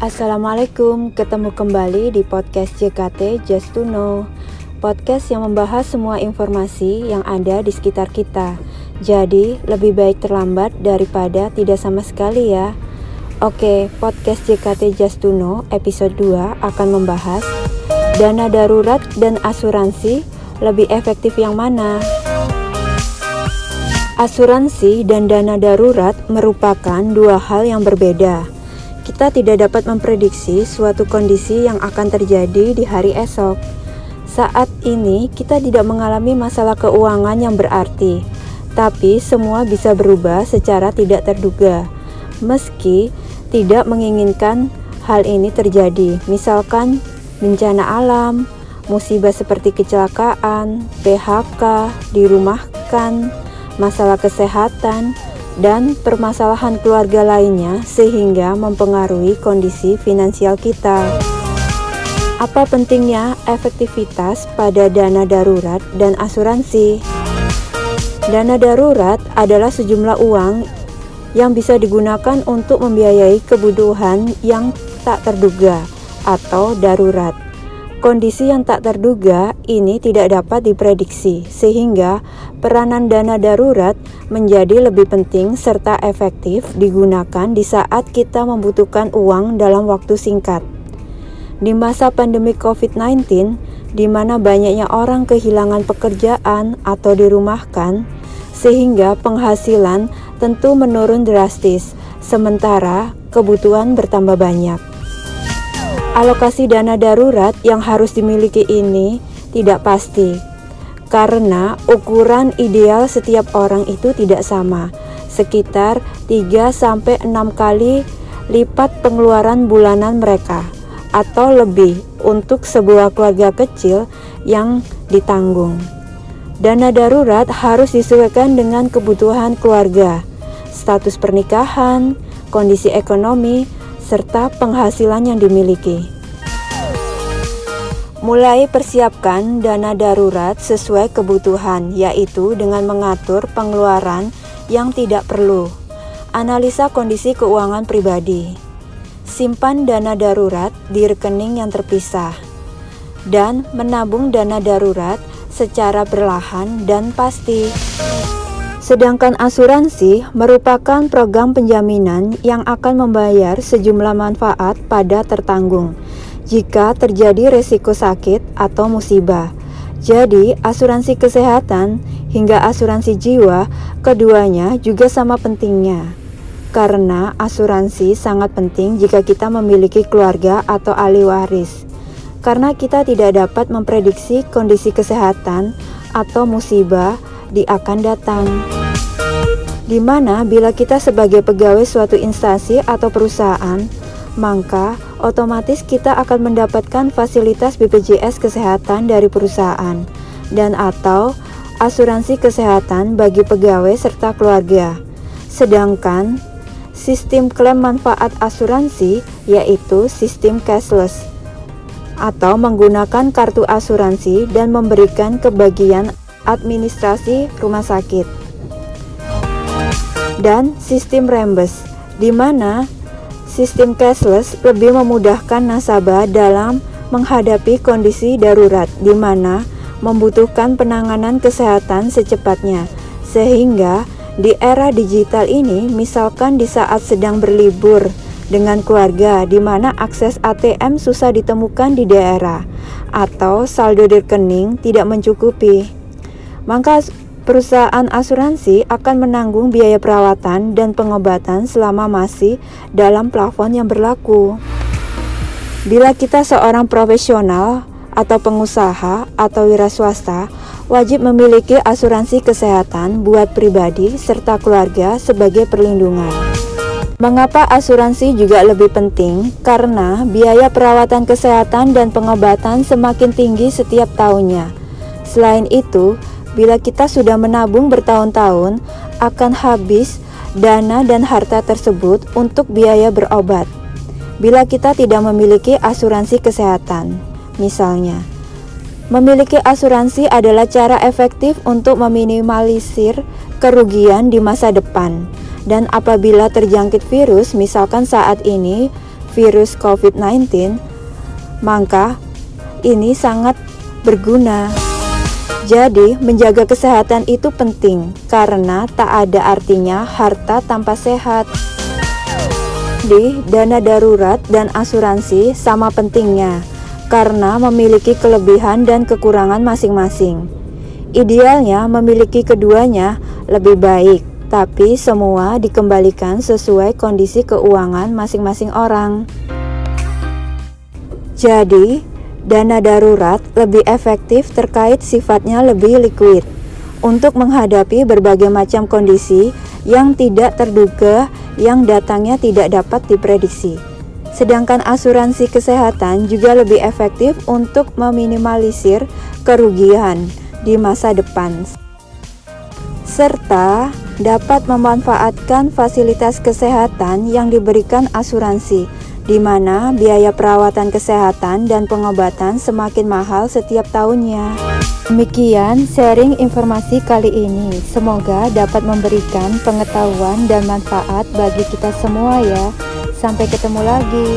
Assalamualaikum, ketemu kembali di podcast JKT Just to Know. Podcast yang membahas semua informasi yang ada di sekitar kita. Jadi, lebih baik terlambat daripada tidak sama sekali ya. Oke, podcast JKT Just to Know episode 2 akan membahas Dana darurat dan asuransi lebih efektif yang mana? Asuransi dan dana darurat merupakan dua hal yang berbeda kita tidak dapat memprediksi suatu kondisi yang akan terjadi di hari esok. Saat ini, kita tidak mengalami masalah keuangan yang berarti, tapi semua bisa berubah secara tidak terduga. Meski tidak menginginkan hal ini terjadi, misalkan bencana alam, musibah seperti kecelakaan, PHK, dirumahkan, masalah kesehatan, dan permasalahan keluarga lainnya sehingga mempengaruhi kondisi finansial kita. Apa pentingnya efektivitas pada dana darurat dan asuransi? Dana darurat adalah sejumlah uang yang bisa digunakan untuk membiayai kebutuhan yang tak terduga atau darurat. Kondisi yang tak terduga ini tidak dapat diprediksi, sehingga peranan dana darurat menjadi lebih penting serta efektif digunakan di saat kita membutuhkan uang dalam waktu singkat. Di masa pandemi COVID-19, di mana banyaknya orang kehilangan pekerjaan atau dirumahkan, sehingga penghasilan tentu menurun drastis, sementara kebutuhan bertambah banyak. Alokasi dana darurat yang harus dimiliki ini tidak pasti, karena ukuran ideal setiap orang itu tidak sama, sekitar 3-6 kali lipat pengeluaran bulanan mereka, atau lebih untuk sebuah keluarga kecil yang ditanggung. Dana darurat harus disesuaikan dengan kebutuhan keluarga, status pernikahan, kondisi ekonomi, serta penghasilan yang dimiliki. Mulai persiapkan dana darurat sesuai kebutuhan, yaitu dengan mengatur pengeluaran yang tidak perlu. Analisa kondisi keuangan pribadi. Simpan dana darurat di rekening yang terpisah dan menabung dana darurat secara perlahan dan pasti. Sedangkan asuransi merupakan program penjaminan yang akan membayar sejumlah manfaat pada tertanggung jika terjadi resiko sakit atau musibah. Jadi, asuransi kesehatan hingga asuransi jiwa keduanya juga sama pentingnya. Karena asuransi sangat penting jika kita memiliki keluarga atau ahli waris. Karena kita tidak dapat memprediksi kondisi kesehatan atau musibah di akan datang di mana bila kita sebagai pegawai suatu instansi atau perusahaan, maka otomatis kita akan mendapatkan fasilitas BPJS kesehatan dari perusahaan dan atau asuransi kesehatan bagi pegawai serta keluarga. Sedangkan sistem klaim manfaat asuransi yaitu sistem cashless atau menggunakan kartu asuransi dan memberikan kebagian administrasi rumah sakit dan sistem rembes, di mana sistem cashless lebih memudahkan nasabah dalam menghadapi kondisi darurat di mana membutuhkan penanganan kesehatan secepatnya. Sehingga di era digital ini, misalkan di saat sedang berlibur dengan keluarga di mana akses ATM susah ditemukan di daerah atau saldo rekening tidak mencukupi. Maka Perusahaan asuransi akan menanggung biaya perawatan dan pengobatan selama masih dalam plafon yang berlaku. Bila kita seorang profesional atau pengusaha atau wira swasta, wajib memiliki asuransi kesehatan buat pribadi serta keluarga sebagai perlindungan. Mengapa asuransi juga lebih penting? Karena biaya perawatan kesehatan dan pengobatan semakin tinggi setiap tahunnya. Selain itu, Bila kita sudah menabung bertahun-tahun, akan habis dana dan harta tersebut untuk biaya berobat. Bila kita tidak memiliki asuransi kesehatan, misalnya, memiliki asuransi adalah cara efektif untuk meminimalisir kerugian di masa depan. Dan apabila terjangkit virus, misalkan saat ini virus COVID-19, maka ini sangat berguna. Jadi, menjaga kesehatan itu penting karena tak ada artinya harta tanpa sehat. Di dana darurat dan asuransi sama pentingnya karena memiliki kelebihan dan kekurangan masing-masing. Idealnya memiliki keduanya lebih baik, tapi semua dikembalikan sesuai kondisi keuangan masing-masing orang. Jadi, dana darurat lebih efektif terkait sifatnya lebih liquid untuk menghadapi berbagai macam kondisi yang tidak terduga yang datangnya tidak dapat diprediksi. Sedangkan asuransi kesehatan juga lebih efektif untuk meminimalisir kerugian di masa depan serta dapat memanfaatkan fasilitas kesehatan yang diberikan asuransi di mana biaya perawatan kesehatan dan pengobatan semakin mahal setiap tahunnya. Demikian sharing informasi kali ini. Semoga dapat memberikan pengetahuan dan manfaat bagi kita semua ya. Sampai ketemu lagi.